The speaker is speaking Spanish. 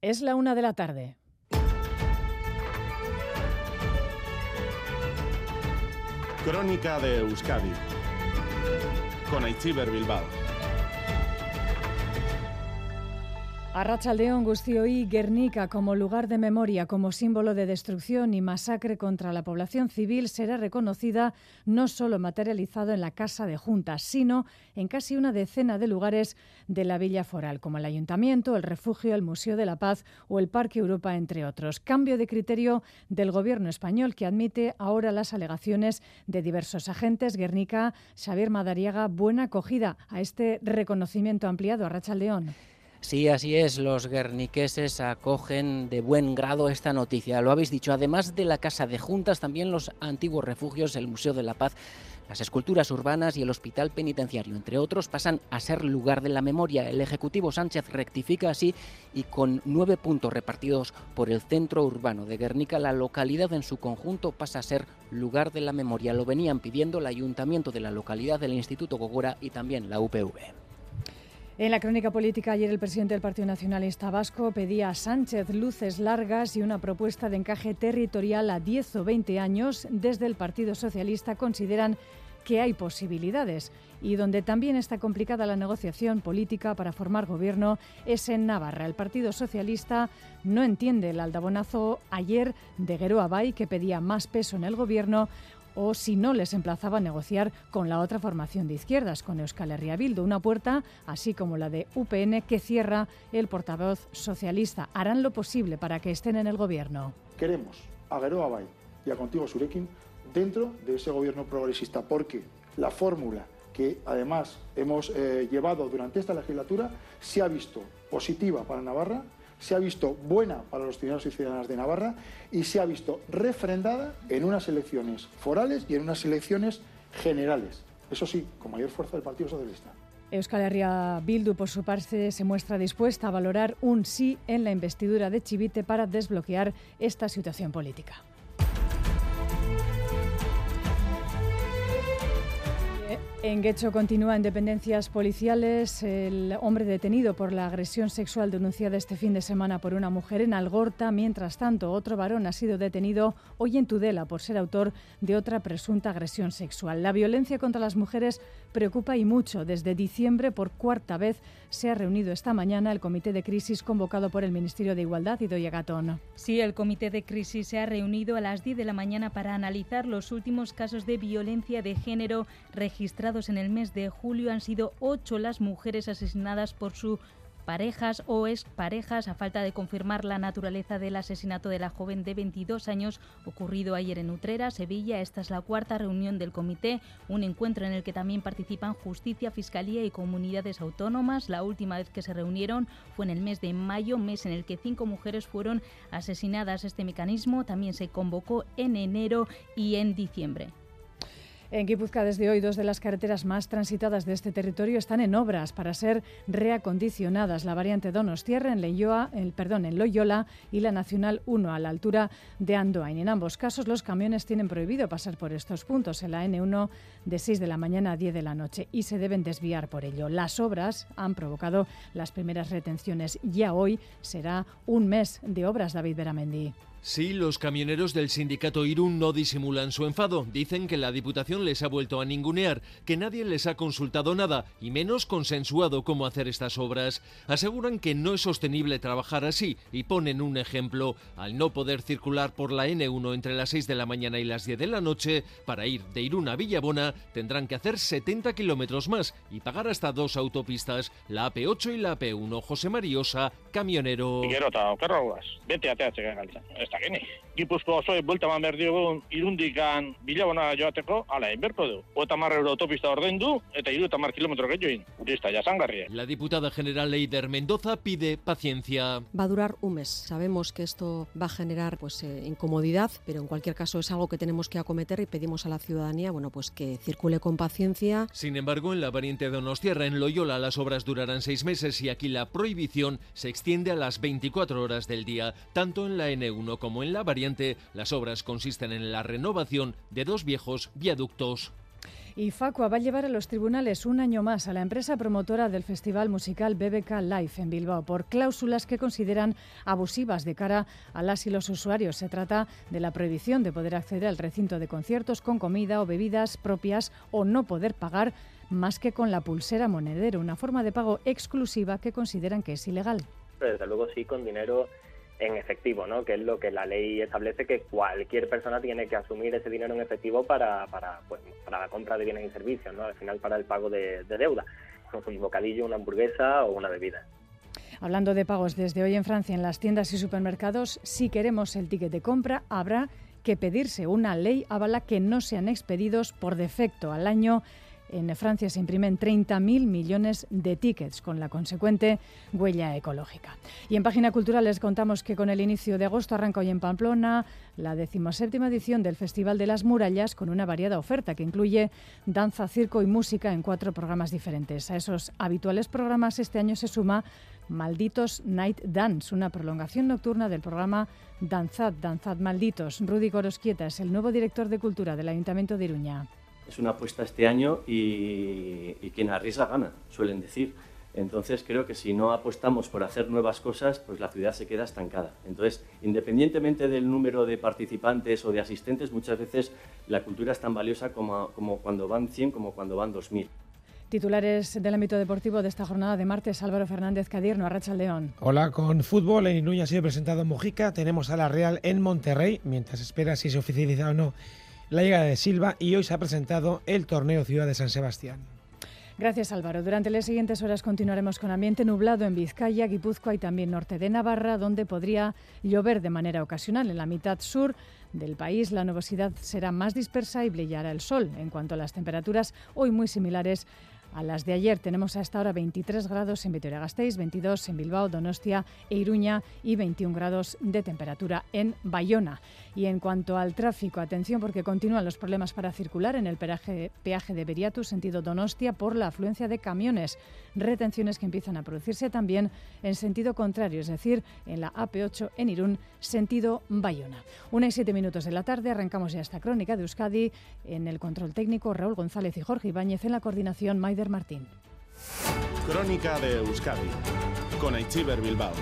Es la una de la tarde. Crónica de Euskadi con Aichiber Bilbao. Arrachaldeón Gustioí Guernica como lugar de memoria, como símbolo de destrucción y masacre contra la población civil será reconocida no solo materializado en la Casa de Juntas, sino en casi una decena de lugares de la Villa Foral, como el Ayuntamiento, el Refugio, el Museo de la Paz o el Parque Europa, entre otros. Cambio de criterio del Gobierno español que admite ahora las alegaciones de diversos agentes. Guernica, Xavier Madariaga, buena acogida a este reconocimiento ampliado. Arrachaldeón. Sí, así es, los guerniqueses acogen de buen grado esta noticia. Lo habéis dicho, además de la Casa de Juntas, también los antiguos refugios, el Museo de la Paz, las esculturas urbanas y el Hospital Penitenciario, entre otros, pasan a ser lugar de la memoria. El Ejecutivo Sánchez rectifica así y con nueve puntos repartidos por el centro urbano de Guernica, la localidad en su conjunto pasa a ser lugar de la memoria. Lo venían pidiendo el ayuntamiento de la localidad, del Instituto Gogora y también la UPV. En la crónica política, ayer el presidente del Partido Nacionalista Vasco pedía a Sánchez luces largas y una propuesta de encaje territorial a 10 o 20 años. Desde el Partido Socialista consideran que hay posibilidades y donde también está complicada la negociación política para formar gobierno es en Navarra. El Partido Socialista no entiende el aldabonazo ayer de Geroa Bay que pedía más peso en el gobierno o si no les emplazaba a negociar con la otra formación de izquierdas, con Euskal Herria Bildu, una puerta, así como la de UPN, que cierra el portavoz socialista. Harán lo posible para que estén en el gobierno. Queremos a Geroa Bay y a Contigo Surekin dentro de ese gobierno progresista, porque la fórmula que además hemos eh, llevado durante esta legislatura se ha visto positiva para Navarra se ha visto buena para los ciudadanos y ciudadanas de Navarra y se ha visto refrendada en unas elecciones forales y en unas elecciones generales. Eso sí, con mayor fuerza del Partido Socialista. Euskal Herria Bildu, por su parte, se muestra dispuesta a valorar un sí en la investidura de Chivite para desbloquear esta situación política. En Guecho continúa en dependencias policiales el hombre detenido por la agresión sexual denunciada este fin de semana por una mujer en Algorta. Mientras tanto, otro varón ha sido detenido hoy en Tudela por ser autor de otra presunta agresión sexual. La violencia contra las mujeres preocupa y mucho. Desde diciembre, por cuarta vez, se ha reunido esta mañana el comité de crisis convocado por el Ministerio de Igualdad y Doña Gatón. Sí, el comité de crisis se ha reunido a las 10 de la mañana para analizar los últimos casos de violencia de género registrados en el mes de julio. Han sido ocho las mujeres asesinadas por su parejas o exparejas a falta de confirmar la naturaleza del asesinato de la joven de 22 años ocurrido ayer en Utrera, Sevilla. Esta es la cuarta reunión del comité, un encuentro en el que también participan Justicia, Fiscalía y comunidades autónomas. La última vez que se reunieron fue en el mes de mayo, mes en el que cinco mujeres fueron asesinadas. Este mecanismo también se convocó en enero y en diciembre. En Guipúzcoa desde hoy dos de las carreteras más transitadas de este territorio están en obras para ser reacondicionadas. La variante Donostierra en, el, perdón, en Loyola y la Nacional 1 a la altura de Andoain. En ambos casos los camiones tienen prohibido pasar por estos puntos en la N1 de 6 de la mañana a 10 de la noche y se deben desviar por ello. Las obras han provocado las primeras retenciones. Ya hoy será un mes de obras, David Beramendi. Sí, los camioneros del sindicato Irún no disimulan su enfado. Dicen que la Diputación les ha vuelto a ningunear, que nadie les ha consultado nada y menos consensuado cómo hacer estas obras. Aseguran que no es sostenible trabajar así y ponen un ejemplo. Al no poder circular por la N1 entre las 6 de la mañana y las 10 de la noche, para ir de Irún a Villabona tendrán que hacer 70 kilómetros más y pagar hasta dos autopistas, la AP8 y la AP1. José Mariosa, camionero. Ez da geni. Gipuzko oso bulta man behar diogun irundikan bilabona joateko, ala, inberko du. Oeta mar euro autopista ordendu, eta iru eta mar kilometro gehiagoin. Lista, ya sangarria. La diputada general Leider Mendoza pide paciencia. Va a durar un mes. Sabemos que esto va a generar pues eh, incomodidad, pero en cualquier caso es algo que tenemos que acometer y pedimos a la ciudadanía, bueno, pues que circule con paciencia. Sin embargo, en la variante de Donostierra, en Loyola, las obras durarán seis meses y aquí la prohibición se extiende a las 24 horas del día, tanto en la N1 como en la variante, las obras consisten en la renovación de dos viejos viaductos. Y Facua va a llevar a los tribunales un año más a la empresa promotora del festival musical BBK Live en Bilbao por cláusulas que consideran abusivas de cara a las y los usuarios. Se trata de la prohibición de poder acceder al recinto de conciertos con comida o bebidas propias o no poder pagar más que con la pulsera monedero, una forma de pago exclusiva que consideran que es ilegal. Desde luego sí, con dinero en efectivo, ¿no? que es lo que la ley establece que cualquier persona tiene que asumir ese dinero en efectivo para, para, pues, para la compra de bienes y servicios, ¿no? al final para el pago de, de deuda, un bocadillo, una hamburguesa o una bebida. Hablando de pagos, desde hoy en Francia en las tiendas y supermercados, si queremos el ticket de compra, habrá que pedirse una ley avala que no sean expedidos por defecto al año en Francia se imprimen 30.000 millones de tickets, con la consecuente huella ecológica. Y en Página Cultural les contamos que con el inicio de agosto arranca hoy en Pamplona la decimoséptima edición del Festival de las Murallas, con una variada oferta que incluye danza, circo y música en cuatro programas diferentes. A esos habituales programas este año se suma Malditos Night Dance, una prolongación nocturna del programa Danzad, Danzad Malditos. Rudy Corosquieta es el nuevo director de Cultura del Ayuntamiento de Iruña es una apuesta este año y, quien arriesga gana, suelen decir. Entonces creo que si no apostamos por hacer nuevas cosas, pues la ciudad se queda estancada. Entonces, independientemente del número de participantes o de asistentes, muchas veces la cultura es tan valiosa como, como cuando van 100 como cuando van 2000. Titulares del ámbito deportivo de esta jornada de martes, Álvaro Fernández Cadierno, Arracha León. Hola, con fútbol en Inuña ha sido presentado en Mojica, tenemos a la Real en Monterrey, mientras espera si se oficializa o no la llegada de Silva y hoy se ha presentado el torneo Ciudad de San Sebastián. Gracias Álvaro. Durante las siguientes horas continuaremos con ambiente nublado en Vizcaya, Guipúzcoa y también norte de Navarra, donde podría llover de manera ocasional. En la mitad sur del país la nubosidad será más dispersa y brillará el sol. En cuanto a las temperaturas, hoy muy similares a las de ayer. Tenemos a esta hora 23 grados en Vitoria-Gasteiz, 22 en Bilbao, Donostia e Iruña y 21 grados de temperatura en Bayona. Y en cuanto al tráfico, atención porque continúan los problemas para circular en el peaje, peaje de Beriatu, sentido Donostia, por la afluencia de camiones. Retenciones que empiezan a producirse también en sentido contrario, es decir, en la AP8 en Irún, sentido Bayona. Una y siete minutos de la tarde, arrancamos ya esta crónica de Euskadi. En el control técnico, Raúl González y Jorge Ibáñez. En la coordinación, Martín. Crónica de Euskadi con Aichiber Bilbao.